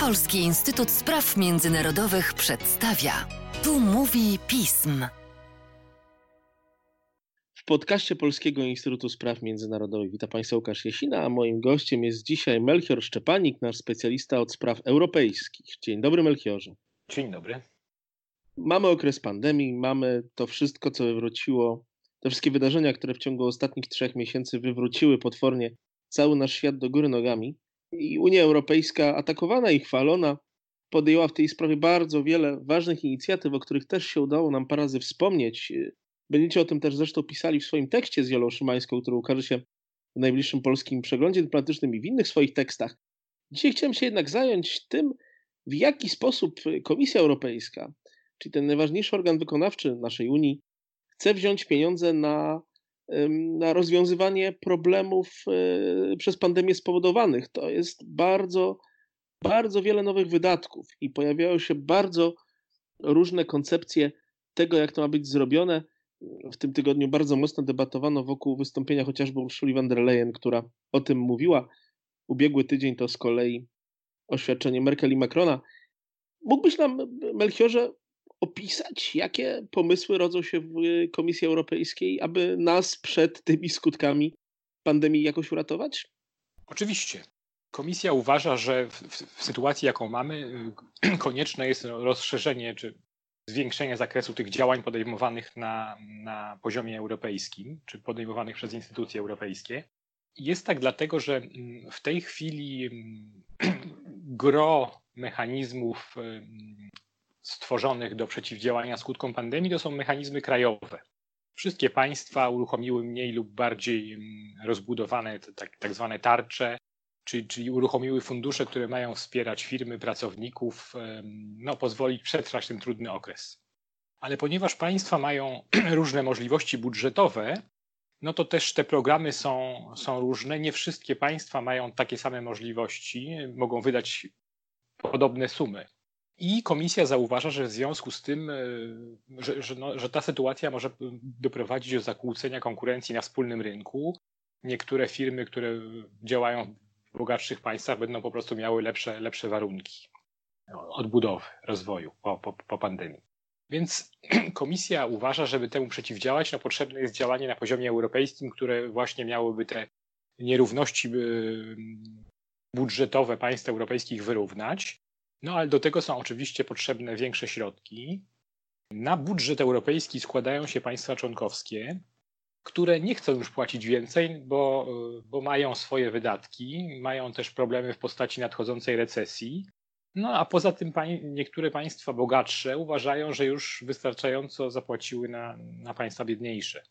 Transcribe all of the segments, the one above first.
Polski Instytut Spraw Międzynarodowych przedstawia. Tu mówi pism. W podcaście Polskiego Instytutu Spraw Międzynarodowych witam Państwa Łukasz Jesina, a moim gościem jest dzisiaj Melchior Szczepanik, nasz specjalista od spraw europejskich. Dzień dobry Melchiorze. Dzień dobry. Mamy okres pandemii, mamy to wszystko, co wywróciło, te wszystkie wydarzenia, które w ciągu ostatnich trzech miesięcy wywróciły potwornie cały nasz świat do góry nogami. I Unia Europejska, atakowana i chwalona, podjęła w tej sprawie bardzo wiele ważnych inicjatyw, o których też się udało nam parę razy wspomnieć. Będziecie o tym też zresztą pisali w swoim tekście z Jolą Szymańską, który ukaże się w najbliższym polskim przeglądzie dyplomatycznym i w innych swoich tekstach. Dzisiaj chciałem się jednak zająć tym, w jaki sposób Komisja Europejska, czyli ten najważniejszy organ wykonawczy naszej Unii, chce wziąć pieniądze na na rozwiązywanie problemów e, przez pandemię spowodowanych. To jest bardzo, bardzo wiele nowych wydatków i pojawiają się bardzo różne koncepcje tego, jak to ma być zrobione. W tym tygodniu bardzo mocno debatowano wokół wystąpienia chociażby Ursuli von der Leyen, która o tym mówiła. Ubiegły tydzień to z kolei oświadczenie Merkel i Macrona. Mógłbyś nam, Melchiorze, opisać, jakie pomysły rodzą się w Komisji Europejskiej, aby nas przed tymi skutkami pandemii jakoś uratować? Oczywiście. Komisja uważa, że w, w, sytuacji, jaką mamy, konieczne jest rozszerzenie czy zwiększenie zakresu tych działań podejmowanych na, na poziomie europejskim, czy podejmowanych przez instytucje europejskie. Jest tak dlatego, że mm, w tej chwili mm, gro mechanizmów stworzonych do przeciwdziałania skutkom pandemii to są mechanizmy krajowe. Wszystkie państwa uruchomiły mniej lub bardziej mm, rozbudowane tak, tak zwane tarcze, czyli, czyli uruchomiły fundusze, które mają wspierać firmy, pracowników, no, pozwolić przetrwać ten trudny okres. Ale ponieważ państwa mają różne możliwości budżetowe, no to też te programy są, są różne. Nie wszystkie państwa mają takie same możliwości, mogą wydać podobne sumy. I komisja zauważa, że w związku z tym, e, że, że, no, że, ta sytuacja może doprowadzić do zakłócenia konkurencji na wspólnym rynku. Niektóre firmy, które działają w bogatszych państwach, będą po prostu miały lepsze, lepsze warunki odbudowy, rozwoju po, po, po pandemii. Więc komisja uważa, żeby temu przeciwdziałać, no potrzebne jest działanie na poziomie europejskim, które właśnie miałoby te nierówności e, budżetowe państw europejskich wyrównać. No ale do tego są oczywiście potrzebne większe środki. Na budżet europejski składają się państwa członkowskie, które nie chcą już płacić więcej, bo, bo mają swoje wydatki, mają też problemy w postaci nadchodzącej recesji. No a poza tym niektóre państwa bogatsze uważają, że już wystarczająco zapłaciły na, na państwa biedniejsze.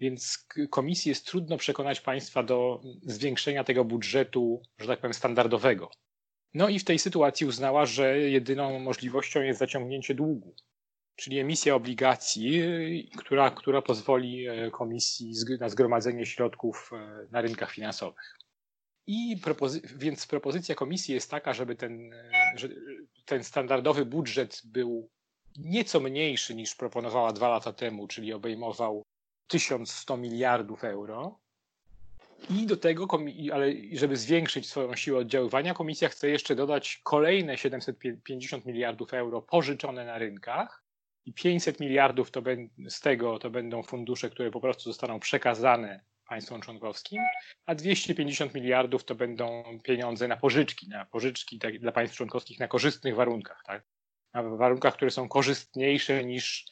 Więc komisji jest trudno przekonać państwa do zwiększenia tego budżetu, że tak powiem, standardowego. No i w tej sytuacji uznała, że jedyną możliwością jest zaciągnięcie długu, czyli emisja obligacji, która, która pozwoli e, komisji na zgromadzenie środków e, na rynkach finansowych. I propozy więc propozycja komisji jest taka, żeby ten, e, że ten standardowy budżet był nieco mniejszy niż proponowała dwa lata temu, czyli obejmował 1100 miliardów euro, i do tego, ale żeby zwiększyć swoją siłę oddziaływania, komisja chce jeszcze dodać kolejne 750 miliardów euro pożyczone na rynkach i 500 miliardów to z tego to będą fundusze, które po prostu zostaną przekazane państwom członkowskim, a 250 miliardów to będą pieniądze na pożyczki, na pożyczki tak, dla państw członkowskich na korzystnych warunkach, tak? na warunkach, które są korzystniejsze niż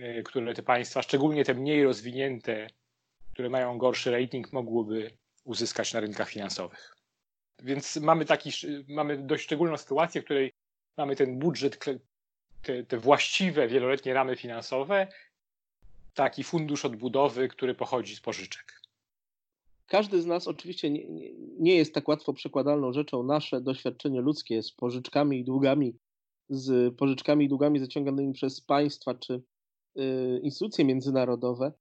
y, które te państwa, szczególnie te mniej rozwinięte które mają gorszy rating, mogłyby uzyskać na rynkach finansowych. Więc mamy, taki, mamy dość szczególną sytuację, w której mamy ten budżet, te, te właściwe wieloletnie ramy finansowe, taki fundusz odbudowy, który pochodzi z pożyczek. Każdy z nas oczywiście nie, nie, jest tak łatwo przekładalną rzeczą nasze doświadczenie ludzkie z pożyczkami i długami, z pożyczkami i długami zaciąganymi przez państwa czy y, instytucje międzynarodowe.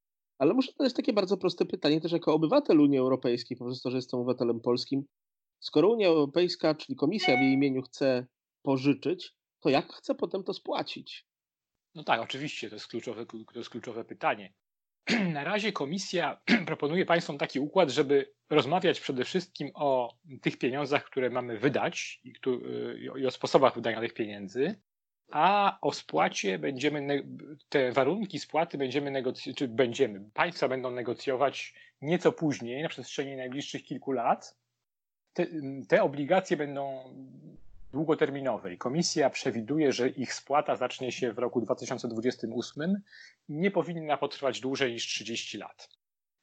Ale muszę zadać takie bardzo proste pytanie też jako obywatel Unii Europejskiej, poprzez to, że jestem obywatelem polskim. Skoro Unia Europejska, czyli Komisja w jej imieniu chce pożyczyć, to jak chce potem to spłacić? No tak, oczywiście, to jest kluczowe, to jest kluczowe pytanie. na razie komisja proponuje państwom taki układ, żeby rozmawiać przede wszystkim o tych pieniądzach, które mamy wydać i, i o sposobach wydania tych pieniędzy, a o spłacie będziemy, te warunki spłaty będziemy negocjować, czy będziemy, państwa będą negocjować nieco później, na przestrzeni najbliższych kilku lat. Te, te obligacje będą długoterminowe i komisja przewiduje, że ich spłata zacznie się w roku 2028 i nie powinna potrwać dłużej niż 30 lat.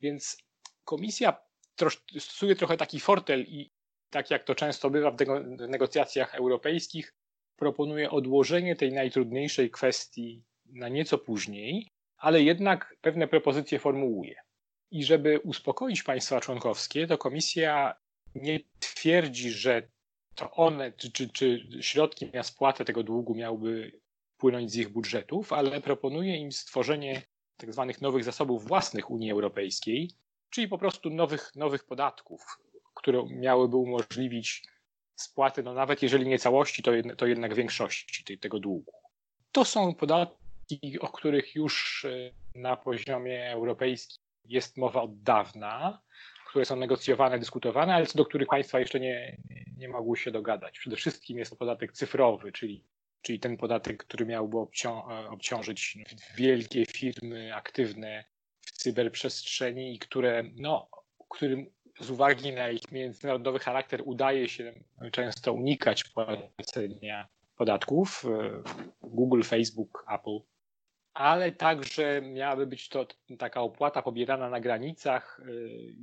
Więc komisja trosz, stosuje trochę taki fortel i tak jak to często bywa w, w negocjacjach europejskich, proponuje odłożenie tej najtrudniejszej kwestii na nieco później, ale jednak pewne propozycje formułuje. I żeby uspokoić państwa członkowskie, to komisja nie twierdzi, że to one, czy, czy, czy środki na spłatę tego długu miałyby płynąć z ich budżetów, ale proponuje im stworzenie tak zwanych nowych zasobów własnych Unii Europejskiej, czyli po prostu nowych, nowych podatków, które miałyby umożliwić spłaty, no nawet jeżeli nie całości, to, to jednak większości tej, tego długu. To są podatki, o których już e, na poziomie europejskim jest mowa od dawna, które są negocjowane, dyskutowane, ale co do których państwa jeszcze nie, nie mogły się dogadać. Przede wszystkim jest to podatek cyfrowy, czyli, czyli ten podatek, który miałby obcią e, obciążyć wielkie firmy aktywne w cyberprzestrzeni i które, no, którym z uwagi na ich międzynarodowy charakter udaje się często unikać płacenia podatków. E, Google, Facebook, Apple. Ale także miałaby być to taka opłata pobierana na granicach, e,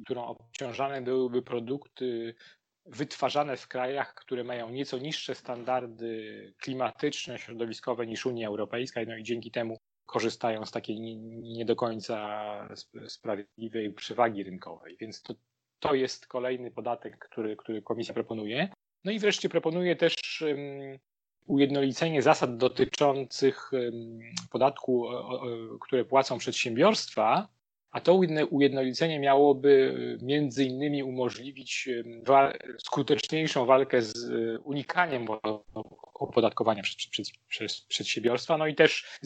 którą obciążane byłyby produkty wytwarzane w krajach, które mają nieco niższe standardy klimatyczne, środowiskowe niż Unia Europejska, no i dzięki temu korzystają z takiej nie, do końca sprawiedliwej przewagi rynkowej. Więc to, to jest kolejny podatek, który, który komisja proponuje. No i wreszcie proponuje też ujednolicenie zasad dotyczących podatku, które płacą przedsiębiorstwa, a to ujednolicenie miałoby między innymi umożliwić skuteczniejszą walkę z e, unikaniem opodatkowania przez, przez, przez przedsiębiorstwa, no i też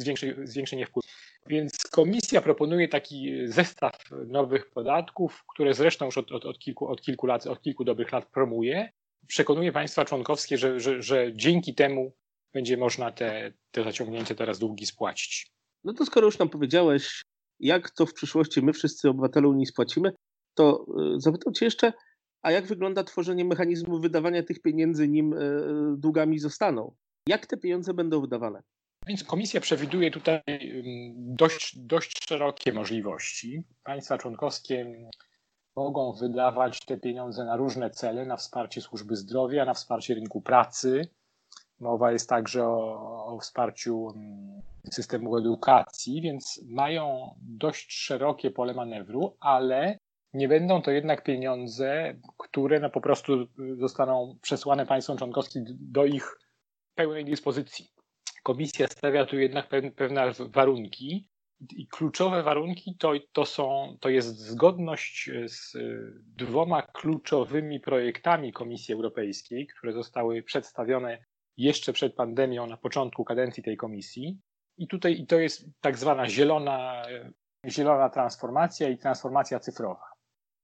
zwiększenie wpływu. Więc komisja proponuje taki zestaw nowych podatków, które zresztą już od, od, od, kilku, od kilku lat, od kilku dobrych lat promuje. Przekonuje państwa członkowskie, że, że, że dzięki temu będzie można te, te zaciągnięte teraz długi spłacić. No to skoro już nam powiedziałeś, jak to w przyszłości my wszyscy obywatele Unii spłacimy, to y, zapytam Cię jeszcze, a jak wygląda tworzenie mechanizmu wydawania tych pieniędzy, nim y, długami zostaną? Jak te pieniądze będą wydawane? Więc komisja przewiduje tutaj dość, dość szerokie możliwości. Państwa członkowskie mogą wydawać te pieniądze na różne cele, na wsparcie służby zdrowia, na wsparcie rynku pracy. Mowa jest także o, o wsparciu systemu edukacji, więc mają dość szerokie pole manewru, ale nie będą to jednak pieniądze, które no po prostu zostaną przesłane państwom członkowskim do ich pełnej dyspozycji. Komisja stawia tu jednak pewne warunki i kluczowe warunki to, to, są, to jest zgodność z dwoma kluczowymi projektami Komisji Europejskiej, które zostały przedstawione jeszcze przed pandemią na początku kadencji tej komisji. I tutaj i to jest tak zwana zielona, zielona transformacja i transformacja cyfrowa.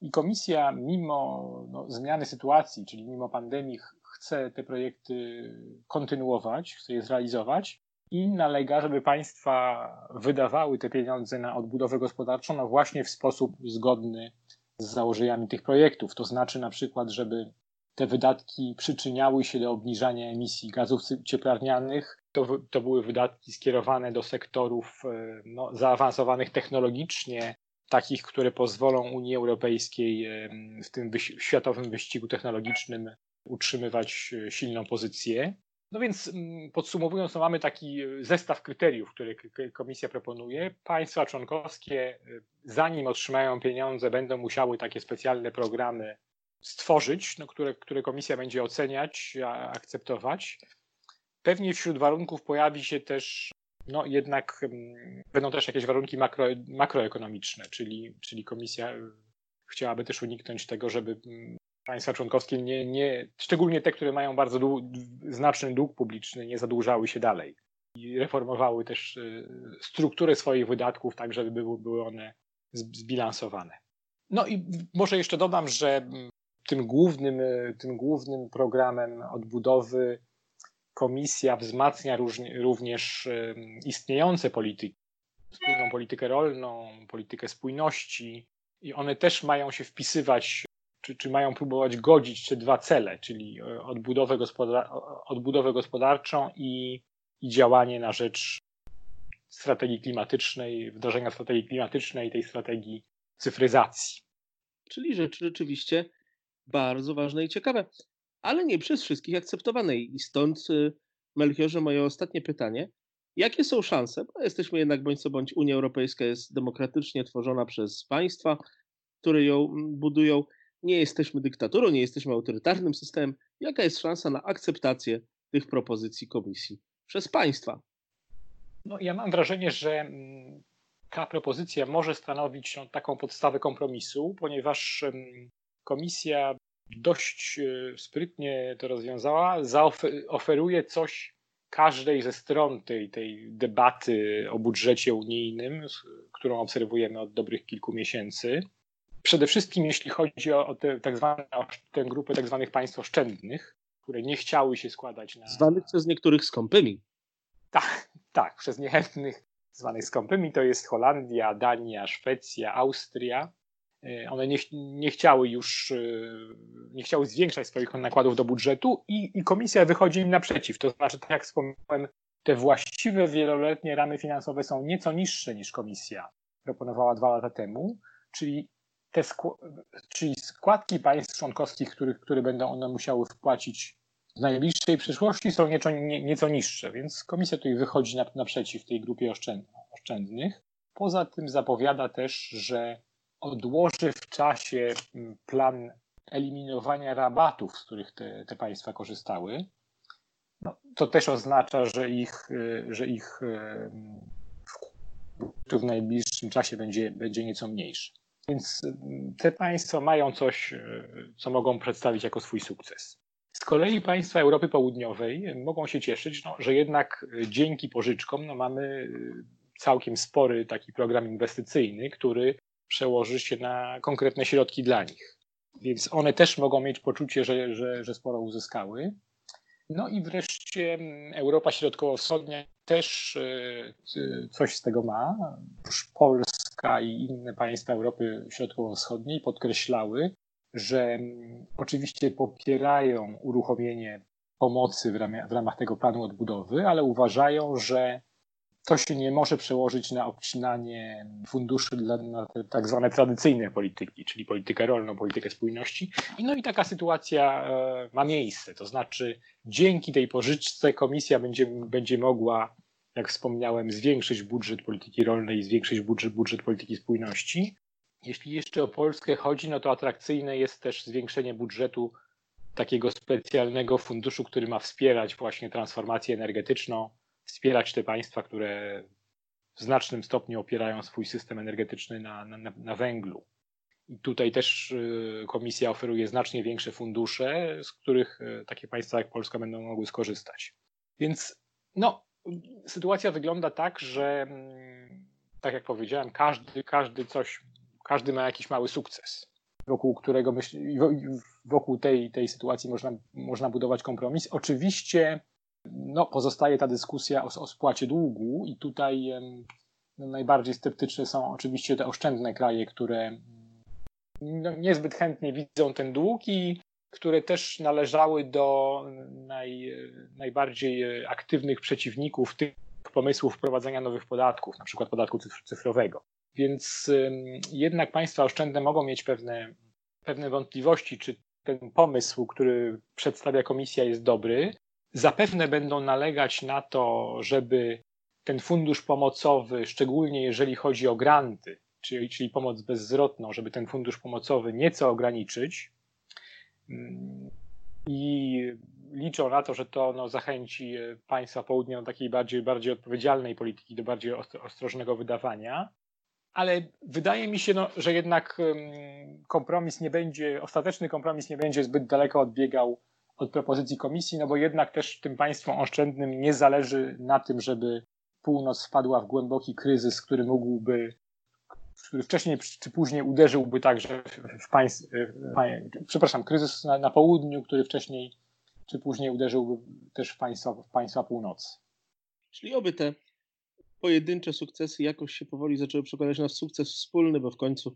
I komisja, mimo no, zmiany sytuacji, czyli mimo pandemii, chce te projekty kontynuować, chce je zrealizować i nalega, żeby państwa wydawały te pieniądze na odbudowę gospodarczą no właśnie w sposób zgodny z założeniami tych projektów. To znaczy na przykład, żeby te wydatki przyczyniały się do obniżania emisji gazów cieplarnianych. To, to były wydatki skierowane do sektorów e, no, zaawansowanych technologicznie, takich, które pozwolą Unii Europejskiej e, w tym światowym wyścigu technologicznym utrzymywać e, silną pozycję. No więc mm, podsumowując, no mamy taki zestaw kryteriów, które komisja proponuje. Państwa członkowskie, zanim otrzymają pieniądze, będą musiały takie specjalne programy stworzyć, no, które, które komisja będzie oceniać, akceptować. Pewnie wśród warunków pojawi się też, no jednak mm, będą też jakieś warunki makro, makroekonomiczne, czyli, czyli komisja chciałaby też uniknąć tego, żeby mm, państwa członkowskie, nie, nie, szczególnie te, które mają bardzo dłu, znaczny dług publiczny, nie zadłużały się dalej. I reformowały też y, strukturę swoich wydatków tak, żeby były, były one zbilansowane. No i może jeszcze dodam, że tym głównym, tym głównym programem odbudowy komisja wzmacnia również istniejące polityki, wspólną politykę rolną, politykę spójności i one też mają się wpisywać, czy, czy mają próbować godzić te dwa cele, czyli e, odbudowę, gospodar odbudowę gospodarczą i, i działanie na rzecz strategii klimatycznej, wdrożenia strategii klimatycznej i tej strategii cyfryzacji. Czyli rzeczy rzeczywiście bardzo ważne i ciekawe, ale nie przez wszystkich akceptowane. I stąd, y, Melchiorze, moje ostatnie pytanie. Jakie są szanse? Bo jesteśmy jednak bądź co bądź, Unia Europejska jest demokratycznie tworzona przez państwa, które ją budują. Nie jesteśmy dyktaturą, nie jesteśmy autorytarnym systemem. Jaka jest szansa na akceptację tych propozycji komisji przez państwa? No, ja mam wrażenie, że ta propozycja może stanowić no, taką podstawę kompromisu, ponieważ komisja dość e, sprytnie to rozwiązała, zaoferuje coś każdej ze stron tej, tej debaty o budżecie unijnym, którą obserwujemy od dobrych kilku miesięcy. Przede wszystkim jeśli chodzi o, te, tak zwane, o tę grupę tak zwanych państw oszczędnych, które nie chciały się składać na... Zwanych przez niektórych skąpymi. Tak, tak, przez niechętnych zwanych skąpymi to jest Holandia, Dania, Szwecja, Austria. E, one nie, nie chciały już, e, nie chciały zwiększać swoich nakładów do budżetu i, i komisja wychodzi im naprzeciw. To znaczy, tak jak wspomniałem, te właściwe wieloletnie ramy finansowe są nieco niższe niż komisja proponowała dwa lata temu, czyli te czyli składki państw członkowskich, które, które będą one musiały wpłacić w najbliższej przyszłości są nieco, nie, nieco niższe, więc komisja tutaj wychodzi naprzeciw tej grupie oszczędnych. Poza tym zapowiada też, że odłoży w czasie mm, plan eliminowania rabatów, z których te, te państwa korzystały. No, to też oznacza, że ich, y, że ich y, w najbliższym czasie będzie, będzie nieco mniejszy. Więc y, te państwa mają coś, co mogą przedstawić jako swój sukces. Z kolei państwa Europy Południowej mogą się cieszyć, no, że jednak dzięki pożyczkom no, mamy całkiem spory taki program inwestycyjny, który przełoży się na konkretne środki dla nich. Więc one też mogą mieć poczucie, że, że, że sporo uzyskały. No i wreszcie mm, Europa Środkowo-Wschodnia też e, coś z tego ma. Polska i inne państwa Europy Środkowo-Wschodniej podkreślały, że mm, oczywiście popierają uruchomienie pomocy w ramach, w ramach tego planu odbudowy, ale uważają, że to się nie może przełożyć na obcinanie funduszy dla na te tak zwane tradycyjne polityki, czyli politykę rolną, politykę spójności. I no i taka sytuacja e, ma miejsce. To znaczy, dzięki tej pożyczce komisja będzie, będzie mogła, jak wspomniałem, zwiększyć budżet polityki rolnej i zwiększyć budżet, budżet polityki spójności. Jeśli jeszcze o Polskę chodzi, no to atrakcyjne jest też zwiększenie budżetu takiego specjalnego funduszu, który ma wspierać właśnie transformację energetyczną wspierać te państwa, które w znacznym stopniu opierają swój system energetyczny na, na, na węglu. I tutaj też y, komisja oferuje znacznie większe fundusze, z których y, takie państwa jak Polska będą mogły skorzystać. Więc no, sytuacja wygląda tak, że mm, tak jak powiedziałem, każdy, każdy coś, każdy ma jakiś mały sukces, wokół którego wokół tej, tej sytuacji można, można budować kompromis. Oczywiście no, pozostaje ta dyskusja o, o spłacie długu i tutaj no, najbardziej sceptyczne są oczywiście te oszczędne kraje, które no, niezbyt chętnie widzą ten dług i które też należały do naj, najbardziej aktywnych przeciwników tych pomysłów wprowadzenia nowych podatków, na przykład podatku cyfrowego. Więc jednak państwa oszczędne mogą mieć pewne, pewne wątpliwości, czy ten pomysł, który przedstawia komisja, jest dobry, Zapewne będą nalegać na to, żeby ten fundusz pomocowy, szczególnie jeżeli chodzi o granty, czyli, czyli pomoc bezzwrotną, żeby ten fundusz pomocowy nieco ograniczyć. Mm, I liczą na to, że to no, zachęci państwa południa do takiej bardziej, bardziej odpowiedzialnej polityki, do bardziej ostrożnego wydawania. Ale wydaje mi się, no, że jednak kompromis nie będzie, ostateczny kompromis nie będzie zbyt daleko odbiegał od propozycji komisji, no bo jednak też tym państwom oszczędnym nie zależy na tym, żeby północ wpadła w głęboki kryzys, który mógłby, który wcześniej czy później uderzyłby także w państw, przepraszam, kryzys na, na południu, który wcześniej czy później uderzyłby też w państwa, w państwa północy. Czyli oby te pojedyncze sukcesy jakoś się powoli zaczęły przekładać na sukces wspólny, bo w końcu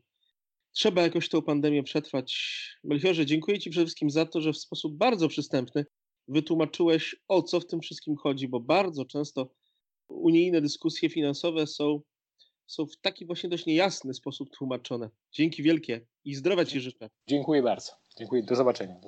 trzeba jakoś tę pandemię przetrwać. Melchiorze, dziękuję Ci przede wszystkim za to, że w sposób bardzo przystępny wytłumaczyłeś, o co w tym wszystkim chodzi, bo bardzo często unijne dyskusje finansowe są, są w taki właśnie dość niejasny sposób tłumaczone. Dzięki wielkie i zdrowia Ci życzę. Dziękuję bardzo. Dziękuję. Do zobaczenia.